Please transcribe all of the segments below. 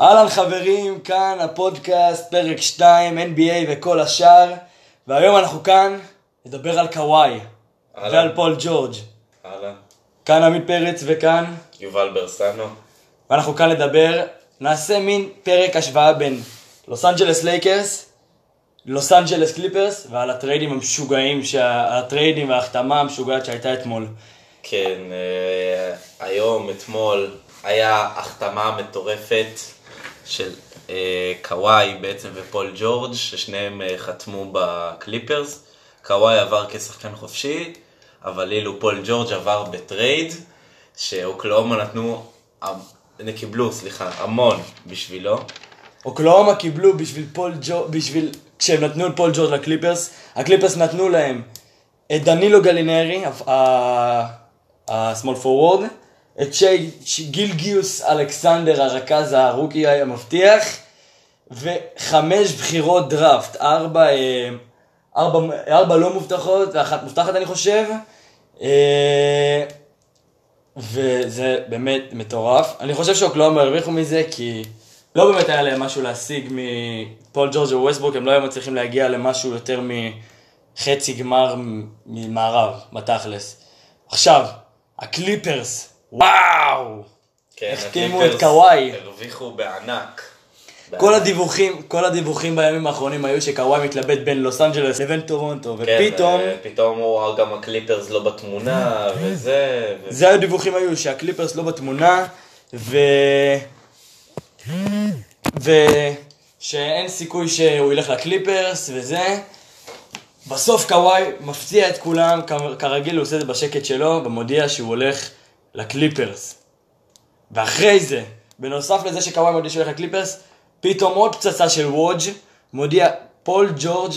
אהלן חברים, כאן הפודקאסט, פרק 2, NBA וכל השאר, והיום אנחנו כאן נדבר על קוואי. ועל פול ג'ורג'. אהלן. כאן עמית פרץ וכאן, יובל ברסנו. ואנחנו כאן לדבר, נעשה מין פרק השוואה בין לוס אנג'לס לייקרס, לוס אנג'לס קליפרס, ועל הטריידים המשוגעים, שה- הטריידים וההחתמה המשוגעת שהייתה אתמול. כן, אה, היום, אתמול, היה החתמה מטורפת של אה, קוואי בעצם ופול ג'ורג', ששניהם אה, חתמו בקליפרס. קוואי עבר כשחקן חופשי, אבל אילו פול ג'ורג' עבר בטרייד, שאוקלאומה נתנו, אה, קיבלו, סליחה, המון בשבילו. אוקלאומה קיבלו בשביל פול ג'ורג', בשביל, כשהם נתנו את פול ג'ורג' לקליפרס, הקליפרס נתנו להם את דנילו גלינרי, ה small forward, את גילג'ס אלכסנדר, הרכז ה rookie המבטיח, וחמש בחירות דראפט, ארבע, אה, ארבע, ארבע לא מובטחות ואחת מובטחת אני חושב, אה, וזה באמת מטורף. אני חושב שאוקלאומה הרוויחו מזה כי לא באמת היה להם משהו להשיג מפול ג'ורג' וווסטברוק, הם לא היו מצליחים להגיע למשהו יותר מחצי גמר מערב, בתכלס. עכשיו, הקליפרס, וואו! כן, החתימו הקליפרס את קוואי. הרוויחו בענק. כל הדיווחים, כל הדיווחים בימים האחרונים היו שקוואי מתלבט בין לוס אנג'לס לבין טורונטו, כן, ופתאום, אה, פתאום הוא גם הקליפרס לא בתמונה, וזה... ו- זה הדיווחים היו שהקליפרס לא בתמונה, ו... ושאין סיכוי שהוא ילך לקליפרס וזה. בסוף קוואי מפתיע את כולם, כרגיל הוא עושה את זה בשקט שלו, ומודיע שהוא הולך לקליפרס. ואחרי זה, בנוסף לזה שקוואי מודיע שהוא הולך לקליפרס, פתאום עוד פצצה של ווג' מודיע פול ג'ורג'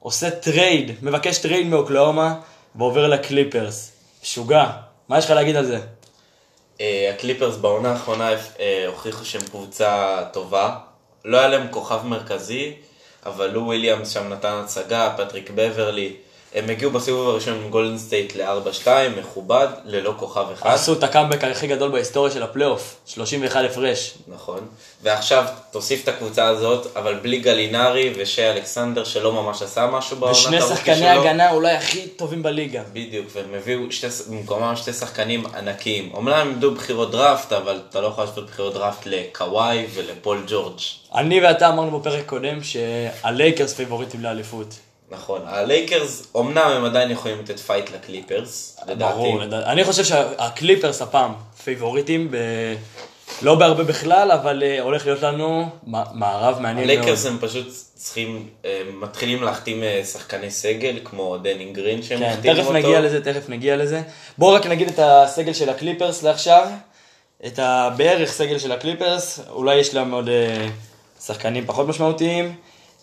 עושה טרייד, מבקש טרייד מאוקלאומה ועובר לקליפרס. משוגע. מה יש לך להגיד על זה? אה, הקליפרס בעונה האחרונה אה, הוכיחו שהם קבוצה טובה. לא היה להם כוכב מרכזי, אבל לו וויליאמס שם נתן הצגה, פטריק בברלי. הם הגיעו בסיבוב הראשון עם גולדן סטייט ל-4-2, מכובד, ללא כוכב אחד. עשו את הקאמבק הכי גדול בהיסטוריה של הפלייאוף, 31 הפרש. נכון. ועכשיו תוסיף את הקבוצה הזאת, אבל בלי גלינרי ושי אלכסנדר שלא ממש עשה משהו בעונת ושני ה rookie שחקני שלו. הגנה אולי הכי טובים בליגה. בדיוק, והם הביאו שתי, במקומם שתי שחקנים ענקיים. אומנם הם עמדו בחירות דראפט, אבל אתה לא יכול לעשות בחירות דראפט לקוואי ולפול ג'ורג'. אני ואתה אמרנו בפרק קודם שהלייקרס פייבוריטים לאליפות. נכון. הלייקרס, אמנם הם עדיין יכולים לתת fight לקליפרס, לדעתי. ברור, אני חושב שהקליפרס הפעם פייבוריטים, ב... לא בהרבה בכלל, אבל אה, הולך להיות לנו מערב מעניין מאוד. הלייקרס הם פשוט צריכים, הם מתחילים להחתים אה, שחקני סגל, כמו דני גרין שהם כן, תכף אותו. נגיע לזה, תכף נגיע לזה. בואו רק נגיד את הסגל של הקליפרס לעכשיו. את הבערך סגל של הקליפרס, אולי יש להם עוד אה, שחקנים פחות משמעותיים.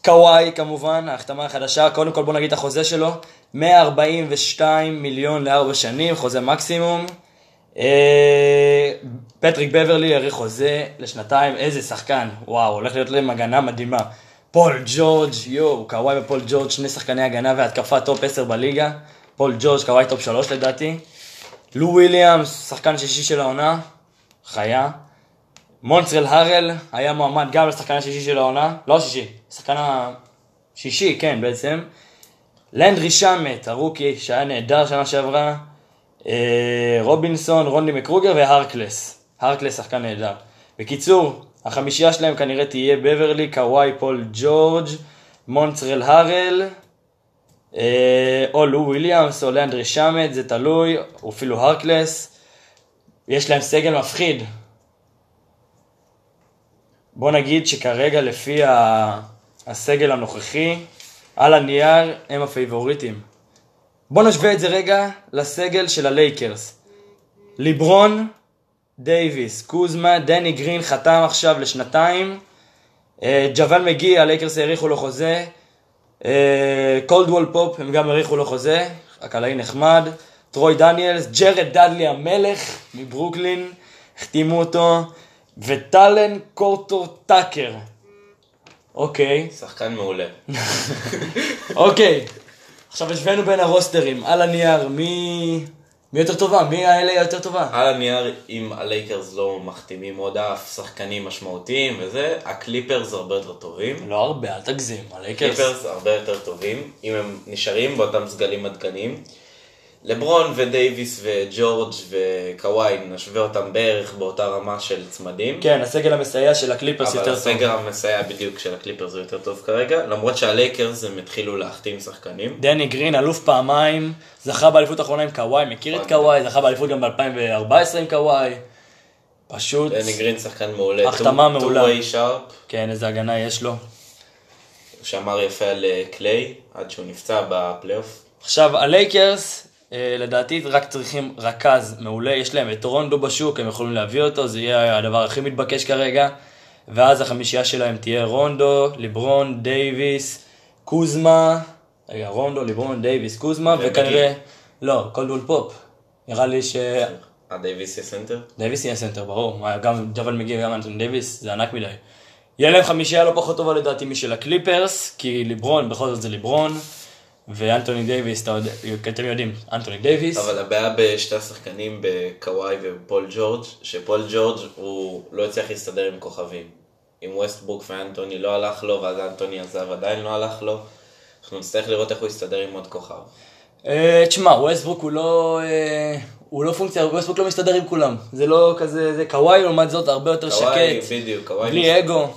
קוואי כמובן, ההחתמה החדשה, קודם כל בואו נגיד את החוזה שלו, 142 מיליון לארבע שנים, חוזה מקסימום. אה, פטריק בברלי האריך חוזה לשנתיים, איזה שחקן, וואו, הולך להיות להם הגנה מדהימה. פול ג'ורג', יואו, קוואי ופול ג'ורג', שני שחקני הגנה והתקפה top 10 בליגה. פול ג'ורג', קוואי top 3 לדעתי. לו וויליאמס, שחקן שישי של העונה, חיה. מונטרז הארל היה מועמד גם לשחקן השישי של העונה, לא השישי, שחקן השישי, כן בעצם. לנדרי שמט, ה rookie, שהיה נהדר שנה שעברה. אה, רובינסון, רודני מקגרודר והרקלס. הרקלס שחקן נהדר. בקיצור, החמישייה שלהם כנראה תהיה בברלי, קוואי, פול ג'ורג', מונטרז הארל, אה, או לו וויליאמס או לנדרי שמט, זה תלוי, או אפילו הרקלס. יש להם סגל מפחיד. בוא נגיד שכרגע לפי הסגל הנוכחי, על הנייר הם הפייבוריטים. בוא נשווה את זה רגע לסגל של הלייקרס. לברון, דייוויס, קוזמה, דני גרין חתם עכשיו לשנתיים. אה, ג'אוויל מגי, הלייקרס האריכו לו חוזה. אה, קולדוול פופ, הם גם האריכו לו חוזה. הקלעי נחמד. טרוי דניאלס, ג'רד דדלי המלך מברוקלין, החתימו אותו. וטיילן הורטון טאקר. אוקיי. שחקן מעולה. אוקיי, עכשיו השווינו בין הרוסטרים, על הנייר, מי, מי יותר טובה? מי האלה יותר טובה? על הנייר, אם הלייקרס לא מחתימים עוד אף שחקנים משמעותיים וזה, הקליפרס הרבה יותר טובים. לא הרבה, אל תגזים, הלייקרס. קליפרס הרבה יותר טובים, אם הם נשארים באותם סגלים עדכניים. לברון ודייוויס וג'ורג' וקוואי, נשווה אותם בערך באותה רמה של צמדים. כן, הסגל המסייע של הקליפרס אבל יותר טוב. הסגל המסייע בדיוק של הקליפרס הוא יותר טוב כרגע, למרות שהלייקרס הם התחילו להחתים שחקנים. דני גרין, אלוף פעמיים, זכה באליפות האחרונה עם קוואי, מכיר את נכון. קוואי, זכה באליפות גם ב-2014 עם קוואי. פשוט, דני גרין שחקן מעולה. החתמה מעולה. two-way sharp, כן, איזה הגנה יש לו. שמר יפה על אה, קליי, עד שהוא נפצע בפלייאוף. עכשיו, הלייקרס, אה, לדעתי רק צריכים רכז מעולה, יש להם את רונדו בשוק, הם יכולים להביא אותו, זה יהיה הדבר הכי מתבקש כרגע. ואז החמישייה שלהם תהיה רונדו, ליברון, דייוויס, קוזמה, רגע, רונדו, ליברון, דייוויס, קוזמה. וכנראה, לא, קולדוול פופ. נראה לי ש... אה, דייוויס יהיה סנטר? דייוויס יהיה סנטר, ברור. גם ג'אוויל מגי, גם אנטוני דייוויס, זה ענק מדי. יהיה להם חמישייה לא פחות טובה לדעתי משל הקליפרס, כי ליברון, בכל זאת זה ליברון, ואנטוני דייוויס, אתה יודע, אתם יודעים, אנטוני דייוויס. אבל הבעיה בשתי השחקנים, בקוואי ובפול ג'ורג', שפול ג'ורג' הוא לא הצליח להסתדר עם כוכבים. עם ווסטברוק ואנטוני לא הלך לו, ואז אנטוני עזב עדיין לא הלך לו. אנחנו נצטרך לראות איך הוא יסתדר עם עוד כוכב. אה, תשמע, ווסטברוק הוא לא... אה, הוא לא פונקציה, ווסטברוק לא מסתדר עם כולם. זה לא כזה, זה קוואי לעומת זאת הרבה יותר קוואי, שקט, בדיוק, קוואי. בלי. אגו.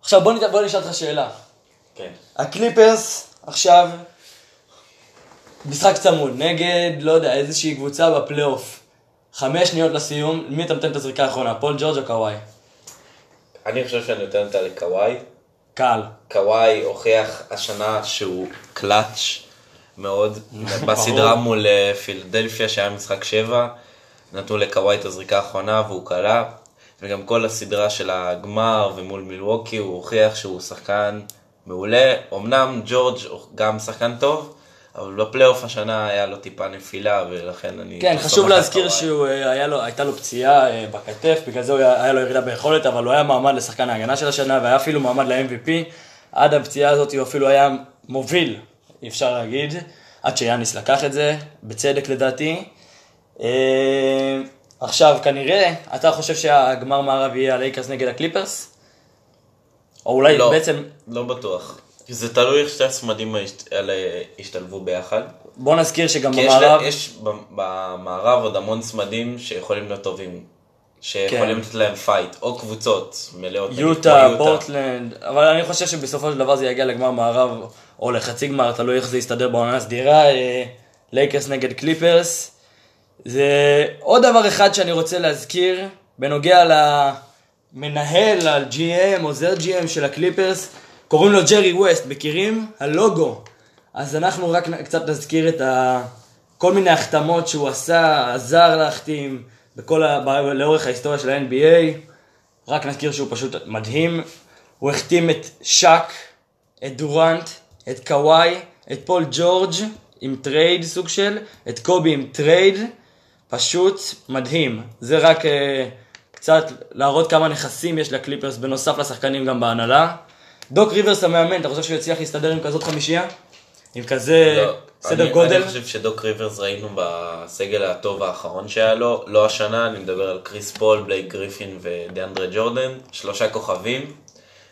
עכשיו. בוא נשאל אותך שאלה. כן. הקליפרס עכשיו משחק צמוד נגד, לא יודע, איזושהי קבוצה בפלייאוף. חמש שניות לסיום, מי אתה נותן את הזריקה האחרונה, פול ג'ורג' או קוואי? אני חושב שאני נותן אותה לקוואי. קל. קוואי הוכיח השנה שהוא קלאץ' מאוד. בסדרה מול אה, פילדלפיה שהיה משחק שבע, נתנו לקוואי את הזריקה האחרונה והוא קלע. וגם כל הסדרה של הגמר ומול מילווקי הוא הוכיח שהוא שחקן מעולה. אמנם ג'ורג' גם שחקן טוב, אבל בפלייאוף השנה היה לו טיפה נפילה ולכן אני... כן, חשוב להזכיר. שהייתה לו פציעה אה, בכתף, בגלל זה היה לו ירידה ביכולת, אבל הוא היה מעמד לשחקן ההגנה של השנה, והיה אפילו מעמד ל-MVP. עד הפציעה הזאת הוא אפילו היה מוביל, אפשר להגיד, עד שיאניס לקח את זה, בצדק לדעתי. אה, עכשיו, כנראה, אתה חושב שהגמר מערב יהיה הלייקרס נגד הקליפרס? או אולי לא, בעצם, לא בטוח. זה תלוי איך שתי הצמדים האלה ישתלבו ביחד. בוא נזכיר שגם כי במערב, לה- יש במערב עוד המון צמדים שיכולים להיות טובים. שיכולים כן. לתת להם fight, או קבוצות מלאות. יוטה, פורטלנד, אבל אני חושב שבסופו של דבר זה יגיע לגמר מערב או לחצי גמר, תלוי איך זה יסתדר בעונה הסדירה, אה, לייקרס נגד קליפרס. זה עוד דבר אחד שאני רוצה להזכיר, בנוגע למנהל, ה-GM, עוזר GM של הקליפרס, קוראים לו ג'רי ווסט, מכירים? הלוגו. אז אנחנו רק קצת נזכיר את ה... כל מיני החתמות שהוא עשה, עזר להחתים בכל ה... לאורך ההיסטוריה של ה-NBA. רק נזכיר שהוא פשוט מדהים. הוא החתים את שק, את דורנט, את קוואי, את פול ג'ורג' עם trade סוג של, את קובי עם trade. פשוט מדהים. זה רק אה, קצת להראות כמה נכסים יש לקליפרס בנוסף לשחקנים גם בהנהלה. דוק ריברס המאמן, אתה חושב שהוא יצליח להסתדר עם כזאת חמישייה? עם כזה לא, סדר אני, גודל? אני חושב שדוק ריברס ראינו בסגל הטוב האחרון שהיה לו, לא השנה, אני מדבר על קריס פול, בלייק גריפין ודיאנדרה ג'ורדן, שלושה כוכבים,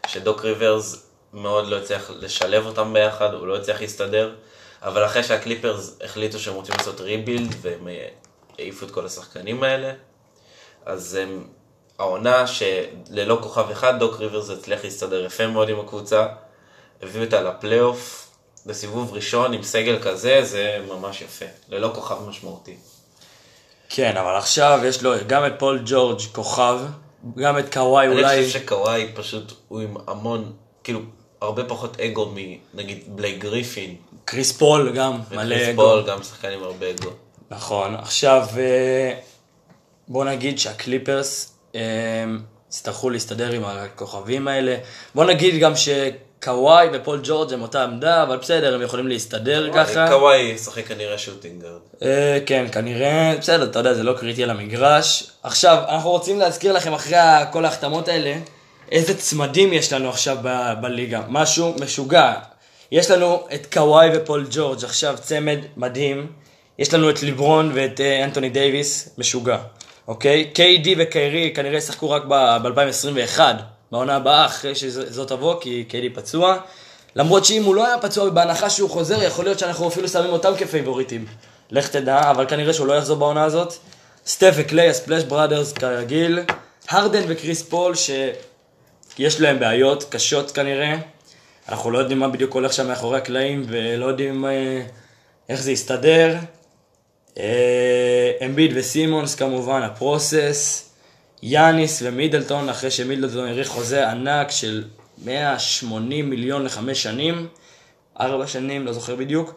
שדוק ריברס מאוד לא הצליח לשלב אותם ביחד, הוא לא הצליח להסתדר, אבל אחרי שהקליפרס החליטו שהם רוצים לעשות rebuild, והם העיפו את כל השחקנים האלה, אז הם, העונה שללא כוכב אחד, דוק ריברס הצליח להסתדר יפה מאוד עם הקבוצה, הביאו אותה לפלייאוף. בסיבוב ראשון עם סגל כזה, זה ממש יפה. ללא כוכב משמעותי. כן, אבל עכשיו יש לו גם את פול ג'ורג' כוכב, גם את קוואי אני אולי... חושב שקוואי פשוט, הוא עם המון, כאילו, הרבה פחות אגו מנגיד בלייק גריפין. קריס פול גם, מלא אגו. פול, גם שחקן עם הרבה אגו. נכון, עכשיו אה, בוא נגיד שהקליפרס יצטרכו להסתדר עם הכוכבים האלה. בוא נגיד גם שקוואי ופול ג'ורג' הם אותה עמדה, אבל בסדר, הם יכולים להסתדר ככה. קוואי ישחק כנראה shooting guard. אה, כן, כנראה, בסדר, אתה יודע, זה לא קריטי על המגרש. עכשיו, אנחנו רוצים להזכיר לכם אחרי כל ההחתמות האלה, איזה צמדים יש לנו עכשיו ב- בליגה. משהו משוגע. יש לנו את קוואי ופול ג'ורג', עכשיו צמד מדהים, יש לנו את ליברון ואת אה, אנטוני דייוויס, משוגע, אוקיי? KD וקיירי כנראה ישחקו רק ב-2021, בעונה הבאה, אחרי שזאת תבוא, כי KD פצוע. למרות שאם הוא לא היה פצוע, בהנחה שהוא חוזר, יכול להיות שאנחנו אפילו שמים אותם כפייבוריטים. לך תדע, אבל כנראה שהוא לא יחזור בעונה הזאת. סטף וקליי, ה Splash Brothers כרגיל. הרדן וקריס פול, שיש להם בעיות קשות כנראה. אנחנו לא יודעים מה בדיוק הולך שם מאחורי הקלעים, ולא יודעים אה, איך זה יסתדר. אה, אמביד וסימונס כמובן, ה process. יאניס ומידלטון, אחרי שמידלטון האריך חוזה ענק של 180 מיליון לחמש שנים, ארבע שנים, לא זוכר בדיוק.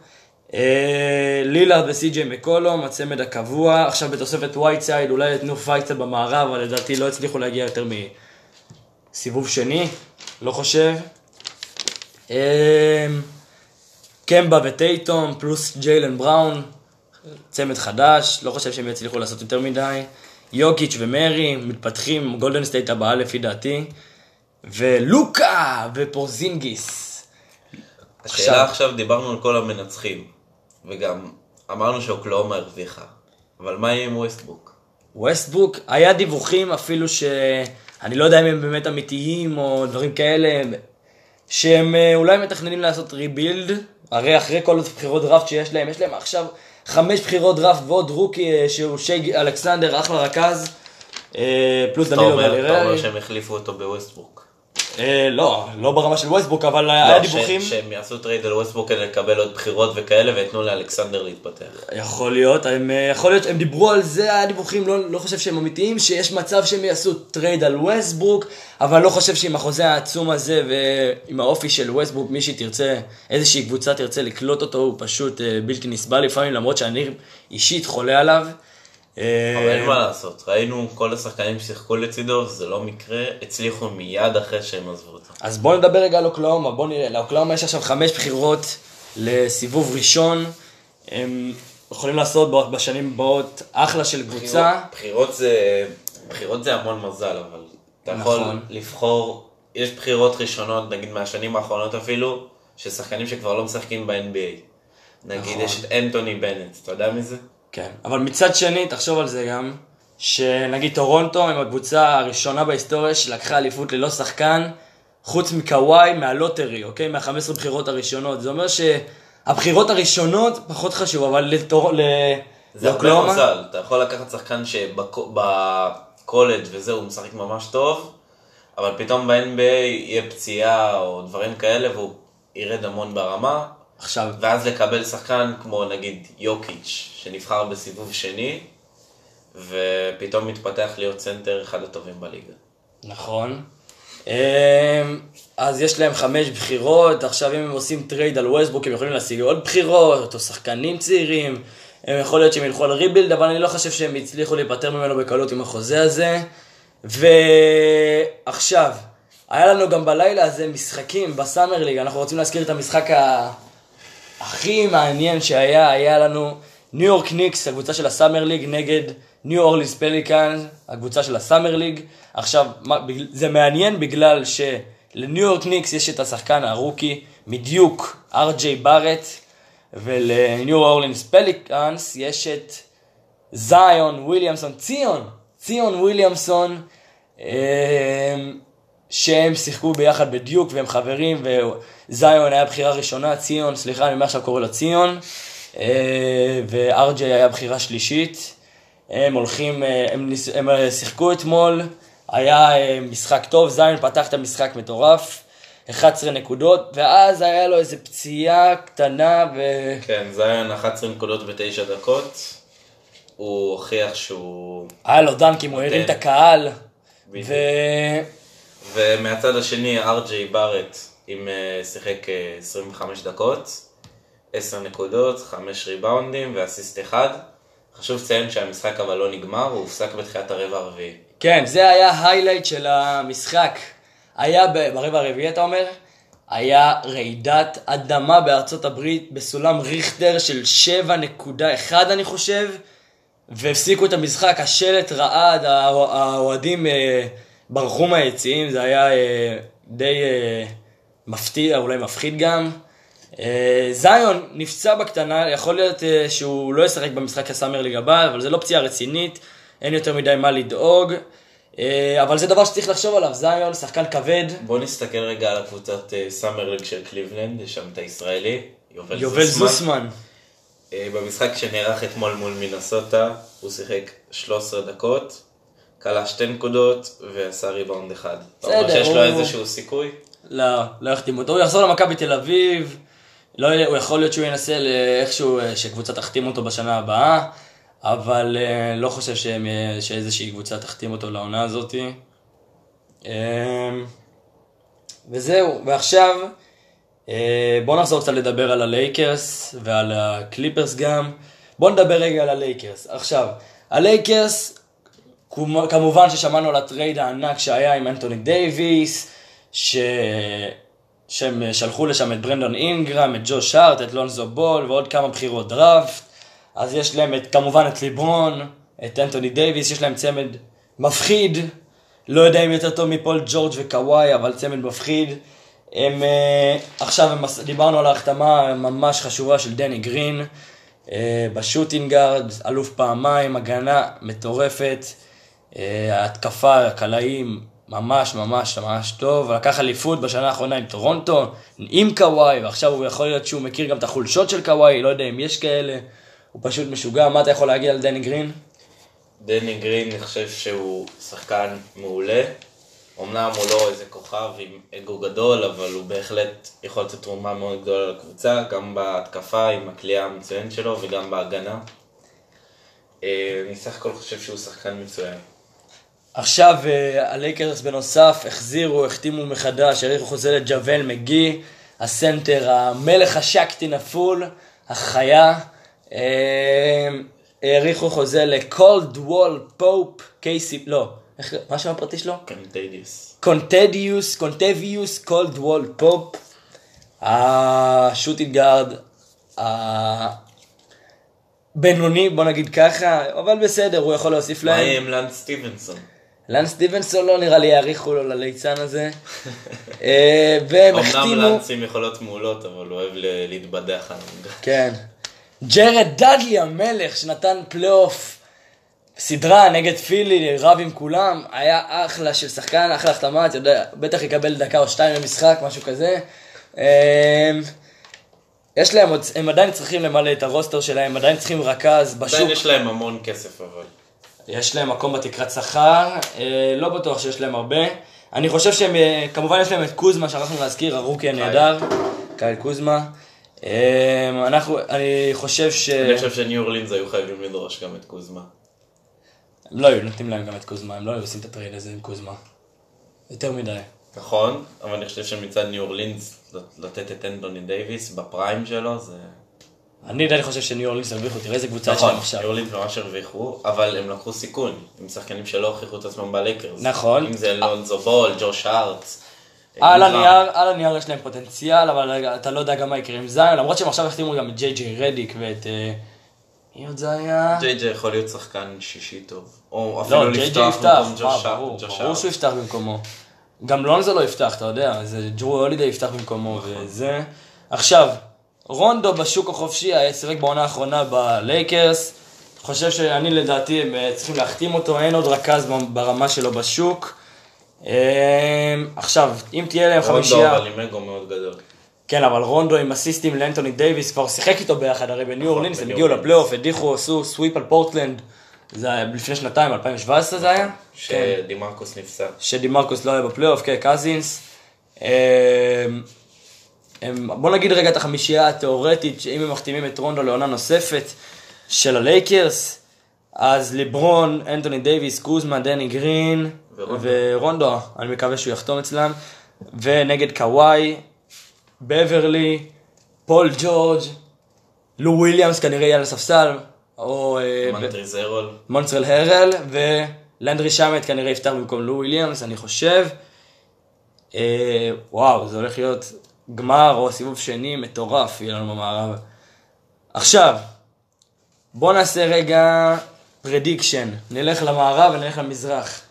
אה, לילארד וסי.ג'יי מקולום, הצמד הקבוע, עכשיו בתוספת וייטסייד, אולי יתנו fight קצת במערב, אבל לדעתי לא הצליחו להגיע יותר מסיבוב שני, לא חושב. אה, קמבה וטייטום, פלוס ג'יילן בראון, צמד חדש, לא חושב שהם יצליחו לעשות יותר מדי. יוקיץ' ומארי מתפתחים, גולדן סטייט הבאה לפי דעתי. ולוקה ופורזינגיס. השאלה עכשיו, דיברנו על כל המנצחים, וגם אמרנו שאוקלהומה הרוויחה, אבל מה יהיה עם ווסטברוק? ווסטבוק, היה דיווחים אפילו ש... אני לא יודע אם הם באמת אמיתיים או דברים כאלה, שהם אה, אולי מתכננים לעשות rebuild, הרי אחרי כל הבחירות דראפט שיש להם, יש להם עכשיו חמש בחירות דראפט ועוד רוקי אה, שהוא שי אלכסנדר, אחלה רכז, אה, פלוס דנילו גלינארי. אתה אומר שהם החליפו אותו בווסטבוק. אה, לא, לא ברמה של ווסטבוק, אבל היה לא, דיווחים... שהם יעשו טרייד על ווסטבוק כדי לקבל עוד בחירות וכאלה, ויתנו לאלכסנדר להתפתח. יכול להיות, הם, אה, יכול להיות, הם דיברו על זה, היה דיווחים, לא, לא חושב שהם אמיתיים, שיש מצב שהם יעשו טרייד על ווסטבוק, אבל לא חושב שעם החוזה העצום הזה ועם האופי של ווסטבוק, מי שתרצה, איזושהי קבוצה תרצה לקלוט אותו, הוא פשוט אה, בלתי נסבל לפעמים, למרות שאני אישית חולה עליו. אבל אין מה לעשות, ראינו כל השחקנים ששיחקו לצידו, זה לא מקרה, הצליחו מיד אחרי שהם עזבו אותו. אז בואו נדבר רגע על אוקלהומה, בואו נראה, לאוקלהומה יש עכשיו חמש בחירות לסיבוב ראשון, הם יכולים לעשות בשנים הבאות אחלה של קבוצה. בחירות זה, בחירות זה המון מזל, אבל אתה יכול נכון. לבחור, יש בחירות ראשונות, נגיד מהשנים האחרונות אפילו, של שחקנים שכבר לא משחקים ב-NBA. נגיד נכון. יש את אנטוני בנט, אתה יודע מי זה? כן, אבל מצד שני, תחשוב על זה גם, שנגיד טורונטו הם הקבוצה הראשונה בהיסטוריה שלקחה אליפות ללא שחקן, חוץ מקוואי מה lottery, אוקיי? מה-15 בחירות הראשונות. זה אומר שהבחירות הראשונות פחות חשוב, אבל לטור... ל... זה הרבה מזל, אתה יכול לקחת שחקן שבקולג' וזהו, הוא משחק ממש טוב, אבל פתאום ב-NBA יהיה פציעה או דברים כאלה והוא ירד המון ברמה, עכשיו... ואז לקבל שחקן כמו נגיד יוקיץ', שנבחר בסיבוב שני, ופתאום מתפתח להיות סנטר אחד הטובים בליגה. נכון. אמ, אז יש להם חמש בחירות, עכשיו אם הם עושים טרייד על ווסטבוק הם יכולים להשיג עוד בחירות, או שחקנים צעירים, הם יכול להיות שהם ילכו על rebuild, אבל אני לא חושב שהם הצליחו להיפטר ממנו בקלות עם החוזה הזה. ועכשיו, היה לנו גם בלילה הזה משחקים ב Summer League, אנחנו רוצים להזכיר את המשחק ה... הכי מעניין שהיה, היה לנו ניו יורק ניקס, הקבוצה של ה Summer League, נגד ניו אורלינס פליקאנס, הקבוצה של ה Summer League. עכשיו, זה מעניין בגלל שלניו יורק ניקס יש את השחקן הרוקי מדיוק, אר.ג'יי בארט, ולניו אורלינס פליקאנס יש את זיון וויליאמסון, ציון, ציון וויליאמסון. שהם שיחקו ביחד בדיוק והם חברים, וזיון היה בחירה ראשונה, ציון, סליחה, אני מעכשיו קורא לו ציון, אה, וארג'יי היה בחירה שלישית. הם הולכים, אה, הם, הם אה, שיחקו אתמול, היה משחק טוב, זיון פתח את המשחק מטורף. 11 נקודות, ואז היה לו איזה פציעה קטנה ו... כן, זיון 11 נקודות ב-9 דקות. הוא הוכיח שהוא... היה לו דנקים, הוא הרים את הקהל. ו... ומהצד השני, ארג'יי בארט, עם אה, שיחק 25 אה, דקות, 10 נקודות, 5 ריבאונדים ואסיסט אחד. חשוב לציין שהמשחק אבל לא נגמר, הוא הופסק בתחילת הרבע הרביעי. כן, זה היה היילייט של המשחק. היה ברבע הרביעי, אתה אומר? היה רעידת אדמה בארצות הברית בסולם ריכטר של 7.1 אני חושב, והפסיקו את המשחק, השלט רעד, האוהדים אה, ברחו מהיציעים, זה היה אה, די אה, מפתיע, אולי מפחיד גם. אה, זיון נפצע בקטנה, יכול להיות אה, שהוא לא ישחק במשחק הסאמר ליג הבא, אבל זה לא פציעה רצינית, אין יותר מדי מה לדאוג. אה, אבל זה דבר שצריך לחשוב עליו, זיון, שחקן כבד. בוא נסתכל רגע על הקבוצת אה, סאמר ליג של קליבלנד, יש שם את הישראלי, יובל, יובל זוסמן. אה, במשחק שנערך אתמול מול מינסוטה, הוא שיחק 13 דקות, קלע שתי נקודות ועשה ריבאונד אחד. בסדר, שיש לו הוא- איזשהו סיכוי? לא, לא יחתימו אותו. הוא יחזור למכבי תל אביב, לא, הוא יכול להיות שהוא ינסה ל- איכשהו אה, שקבוצה תחתים אותו בשנה הבאה, אבל אה, לא חושב שהם, שאיזושהי קבוצה תחתים אותו לעונה הזאת. אה, וזהו, ועכשיו אה, בואו נחזור קצת לדבר על הלייקרס ועל הקליפרס גם. בואו נדבר רגע על הלייקרס. עכשיו, הלייקרס, כמובן ששמענו על הטרייד הענק שהיה עם אנטוני דייוויס, ש... שהם שלחו לשם את ברנדון אינגרם, את ג'וש הארט, את לונזו בול ועוד כמה בחירות דראפט. אז יש להם את, כמובן את ליברון, את אנטוני דייוויס, יש להם צמד מפחיד. לא יודע אם יותר טוב מפול ג'ורג' וקוואי, אבל צמד מפחיד. הם, אה, עכשיו הם, דיברנו על ההחתמה ממש חשובה של דני גרין, אה, ב shooting guard, אלוף פעמיים, הגנה מטורפת, ההתקפה, הקלעים, ממש ממש ממש טוב, לקח אליפות בשנה האחרונה עם טורונטו, עם קוואי, ועכשיו הוא יכול להיות שהוא מכיר גם את החולשות של קוואי, לא יודע אם יש כאלה, הוא פשוט משוגע, מה אתה יכול להגיד על דני גרין? דני גרין, אני חושב שהוא שחקן מעולה. אמנם הוא לא איזה כוכב עם אגו גדול, אבל הוא בהחלט יכול לתת תרומה מאוד גדולה לקבוצה, גם בהתקפה עם הקליעה המצוינת שלו וגם בהגנה. אה, אני סך הכל חושב שהוא שחקן מצוין. עכשיו אה, הלייקרס בנוסף החזירו, החתימו מחדש, האריכו חוזה לג'אוול מגי, הסנטר, המלך ה Shaqtin' a Fool, החיה. אה, האריכו חוזה לקולדוול פופ, קייסי, לא, איך, מה השם הפרטי שלו? קנטדיוס. קונטדיוס, קונטביוס, קולדוול פופ, ה shooting guard, הבינוני, בוא נגיד ככה, אבל בסדר, הוא יכול להוסיף מה להם. יהיה גם לאנס סטיבנסון? לאנס סטיבנסון לא נראה לי יאריכו לו לליצן הזה. אה, והם אמנם החתימו, לנצים יכולות מעולות, אבל הוא אוהב להתבדח עליהם. כן. ג'רד דאדלי המלך שנתן פלייאוף סדרה נגד פילי, רב עם כולם, היה אחלה של שחקן, אחלה החתמה, אתה יודע, בטח יקבל דקה או שתיים למשחק, משהו כזה. אה, יש להם עוד, הם עדיין צריכים למלא את ה roster שלהם, הם עדיין צריכים רכז בשוק. עדיין יש להם המון כסף אבל. יש להם מקום בתקרת שכר, אה, לא בטוח שיש להם הרבה. אני חושב שהם, אה, כמובן יש להם את קוזמה, שכחנו להזכיר, הרוקי הנהדר, קייל קוזמה. אה, אנחנו, אני חושב ש... אני חושב שניו אורלינס היו חייבים לדרוש גם את קוזמה. הם לא היו נותנים להם גם את קוזמה, הם לא היו עושים את הטרייד הזה עם קוזמה. יותר מדי. נכון, אבל אני חושב שמצד ניו אורלינס לתת את אנתוני דייוויס ב prime שלו זה... אני עדיין חושב שניו אורלינס הרוויחו, תראה איזה קבוצה יש נכון, להם ניו עכשיו. אורלינס ממש הרוויחו, אבל הם לקחו סיכון עם שחקנים שלא הוכיחו את עצמם בלייקרס. נכון. אם זה לונזו בול, ג'וש הארט. על אינגרם. הנייר, על הנייר יש להם פוטנציאל, אבל אתה לא יודע גם מה יקרה עם זיון, למרות שהם עכשיו החתימו גם את ג'יי ג'יי רדיק ואת... אה, מי עוד זה היה? ג'יי ג'יי יכול להיות שחקן שישי טוב. או לא, אפילו לפתוח במקום ג'וש הארט. ברור שהוא יפתח במקומו. גם לונזו לא יפתח, אתה יודע, זה ג'רו הולידיי יפתח במקומו נכון. וזה. עכשיו, רונדו בשוק החופשי, היה שיחק בעונה האחרונה בלייקרס. חושב שאני לדעתי הם אה, צריכים להחתים אותו, אין עוד רכז ברמה שלו בשוק. אה, עכשיו, אם תהיה להם רונדו חמישייה... אבל עם אגו מאוד גדול. כן, אבל רונדו עם אסיסטים לאנטוני דייוויס כבר שיחק איתו ביחד, הרי בניו נכון, אורלינס הם הגיעו. לפלייאוף, הדיחו, עשו sweep על פורטלנד, זה היה לפני שנתיים, 2017 זה היה? כן. שדמרקוס נפצע. שדמרקוס לא היה בפלייאוף, כן, קזינס. הם- בוא נגיד רגע את החמישייה התיאורטית, שאם הם מחתימים את רונדו לעונה נוספת של הלייקרס, אז ליברון, אנטוני דייוויס, קוזמה, דני גרין ורונדו. ורונדו, אני מקווה שהוא יחתום אצלם, ונגד קוואי, בברלי, פול ג'ורג', לו וויליאמס כנראה יהיה על הספסל, או אה, מונטרז הארל. מונטרז הארל, ולנדרי שמט כנראה יפתח במקום לו וויליאמס, אני חושב. אה, וואו, זה הולך להיות גמר או סיבוב שני מטורף יהיה לנו במערב. עכשיו, בוא נעשה רגע prediction. נלך למערב ונלך למזרח.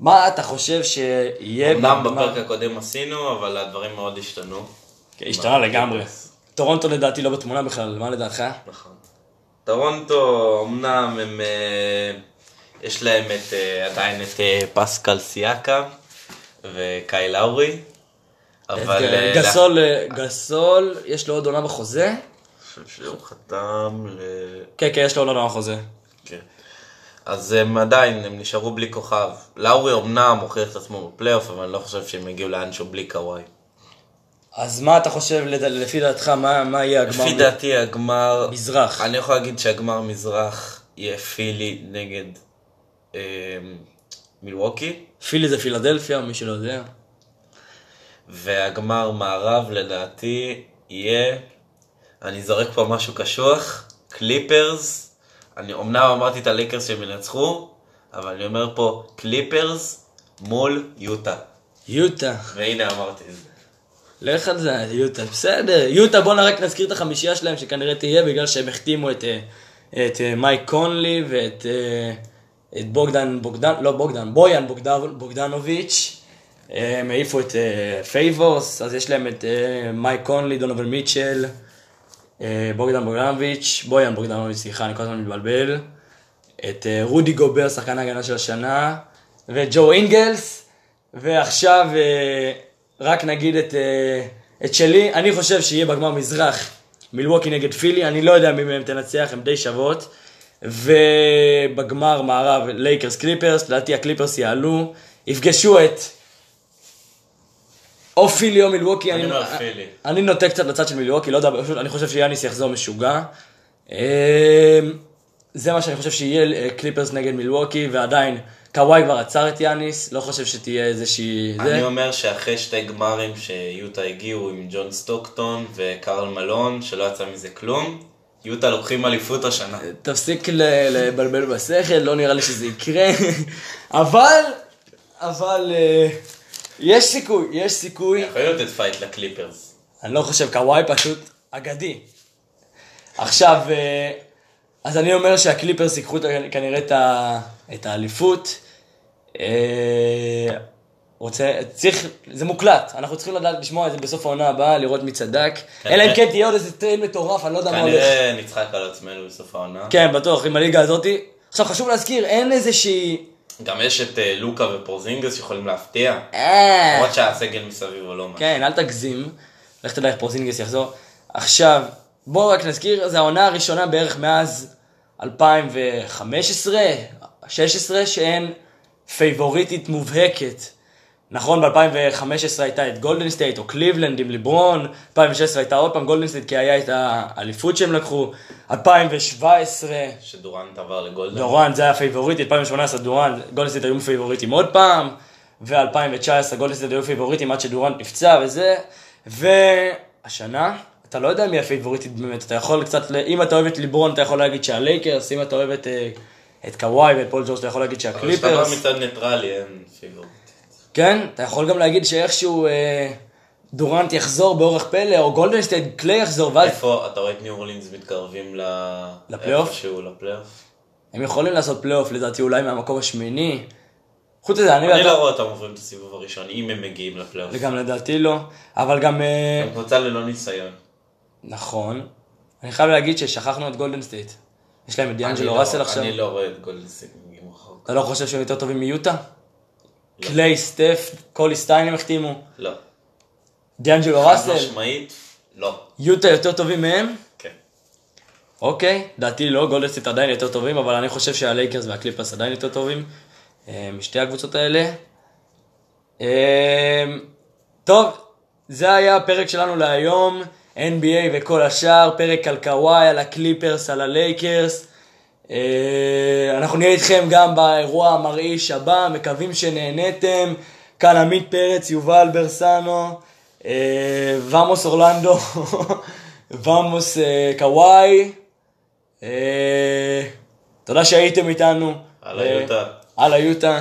מה אתה חושב שיהיה אמנם? בפרק הקודם עשינו, אבל הדברים מאוד השתנו. כן, השתנה לגמרי. טורונטו לדעתי לא בתמונה בכלל, מה לדעתך? נכון. טורונטו, אמנם הם... אה, יש להם את, אה, עדיין את אה, פסקל סיאקם וקייל לאורי. אבל... אה, גסול, אה, גסול, יש לו עוד עונה בחוזה? חושב שהוא חתם ל... כן, כן, יש לו עוד עונה בחוזה. כן. אז הם עדיין, הם נשארו בלי כוכב. לאורי אמנם הוכיח את עצמו בפלייאוף, אבל אני לא חושב שהם יגיעו לאנשהו בלי קוואי. אז מה אתה חושב, לפי דעתך, מה מה יהיה הגמר? לפי דעתי הגמר... מזרח. אני יכול להגיד שהגמר מזרח יהיה פילי נגד אה, מילווקי, פילי זה פילדלפיה, מי שלא יודע. והגמר מערב לדעתי יהיה, אני זורק פה משהו קשוח, קליפרס, אני אמנם אמרתי את הליקרס שהם ינצחו, אבל אני אומר פה קליפרס מול יוטה. יוטה. והנה אמרתי את זה. לך על זה, יוטה, בסדר. יוטה, בוא רק נזכיר את החמישייה שלהם, שכנראה תהיה בגלל שהם החתימו את, אה, את אה, מייק קונלי ואת אה, את בוגדן, בוגדן, לא בוגדן, בויאן בוגדן, בוגדנוביץ'. הם העיפו את אה, פייבורס, אז יש להם את מייק קונלי, דונובן מיטשל, בוגדן בוגדנוביץ', בויאן בוגדנוביץ', סליחה, אני כל הזמן מתבלבל. את אה, רודי גובר, שחקן ההגנה של השנה, וג'ו אינגלס, ועכשיו אה, רק נגיד את, אה, את שלי, אני חושב שיהיה בגמר מזרח מילווקי נגד פילי, אני לא יודע מי מהם תנצח, הם די שוות, ובגמר מערב לייקרס קליפרס, לדעתי הקליפרס יעלו, יפגשו את או פילי או מילווקי, אני אני, פילי. אני נוטה קצת לצד של מילווקי, לא יודע, פשוט אני חושב שיאניס יחזור משוגע. אמ, זה מה שאני חושב שיהיה אה, קליפרס נגד מילווקי, ועדיין קוואי כבר עצר את יאניס, לא חושב שתהיה איזושהי... זה. אני אומר שאחרי שתי גמרים שיוטה הגיעו עם ג'ון סטוקטון וקרל מלון, שלא יצא מזה כלום, יוטה לוקחים אליפות השנה. תפסיק ל- לבלבל בשכל, לא נראה לי שזה יקרה, אבל, אבל אה, יש סיכוי, יש סיכוי. יכול לתת fight לקליפרס. אני לא חושב, קוואי פשוט אגדי. עכשיו, אה, אז אני אומר שהקליפרס ייקחו את כנראה את, את האליפות. אה, רוצה, צריך, זה מוקלט, אנחנו צריכים לדעת לשמוע את זה בסוף העונה הבאה, לראות מי צדק. אלא אם כן תהיה עוד איזה trade מטורף, אני לא יודע מה הולך. כנראה נצחק על עצמנו בסוף העונה. כן, בטוח, עם הליגה הזאתי. עכשיו, חשוב להזכיר, אין איזושהי... גם יש את אה, לוקה ופורזינגיס שיכולים להפתיע. אה, למרות שהסגל מסביב הוא לא משהו. כן, אל תגזים. לך תדע איך פורזינגיס יחזור. עכשיו, בואו רק נזכיר, זו העונה הראשונה בערך מאז 2015, 16, שאין פייבוריטית מובהקת. נכון, ב-2015 הייתה את גולדן סטייט או קליבלנד עם ליברון, 2016 הייתה עוד פעם גולדן סטייט כי היה את האליפות שהם לקחו, 2017 שדורנט עבר לגולדן. דורנט זה היה פייבוריטי, 2018 דורנט, גולדן סטייט היו פייבוריטים עוד פעם, ו-2019 גולדן סטייט היו פייבוריטים עד שדורנט נפצע וזה, והשנה, אתה לא יודע מי הפייבוריטית באמת, אתה יכול קצת, אם אתה אוהב את ליברון אתה יכול להגיד שהלייקרס, אם אתה אוהב את, אה, את קוואי ואת פול ג'ורג' אתה יכול להגיד אבל כשאתה בא שהקליפרס, מצד ניטרלי אין פייבוריט. כן, אתה יכול גם להגיד שאיכשהו אה, דורנט יחזור באורח פלא, או גולדן סטייט קליי יחזור, ואז איפה אתה רואה את ניו אורלינס מתקרבים ל... לפלייאוף? איפשהו לפלייאוף? הם יכולים לעשות פלייאוף לדעתי אולי מהמקום השמיני. חוץ מזה, אני אני לא רואה אותם עוברים את הסיבוב הראשון, אם הם מגיעים לפלייאוף. וגם לדעתי לא, אבל גם... אה, הם קבוצה ללא ניסיון. נכון. אני חייב להגיד ששכחנו את גולדן סטייט. יש להם את דיאנג'לו לא- ראסל עכשיו. אני לא רואה את מגיעים רחוק. אתה לא חושב שהם יותר טובים מיוטה? קליי, סטף, קולי סטיין הם החתימו. לא. דיאנג'לו חד ראסל, משמעית, לא. יוטה יותר טובים מהם? כן. אוקיי, דעתי לא, גולדן סטייט עדיין יותר טובים, אבל אני חושב שהלייקרס והקליפרס עדיין יותר טובים אה, משתי הקבוצות האלה. אה, טוב, זה היה הפרק שלנו להיום, NBA וכל השאר, פרק על קוואי, על הקליפרס, על הלייקרס. אה, אנחנו נהיה איתכם גם באירוע המרעיש הבא, מקווים שנהניתם. כאן עמית פרץ, יובל ברסנו, אה, ומוס אורלנדו, ומוס אה, קוואי. תודה שהייתם איתנו. על היוטה. על היוטה.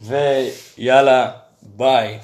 ויאללה, ביי.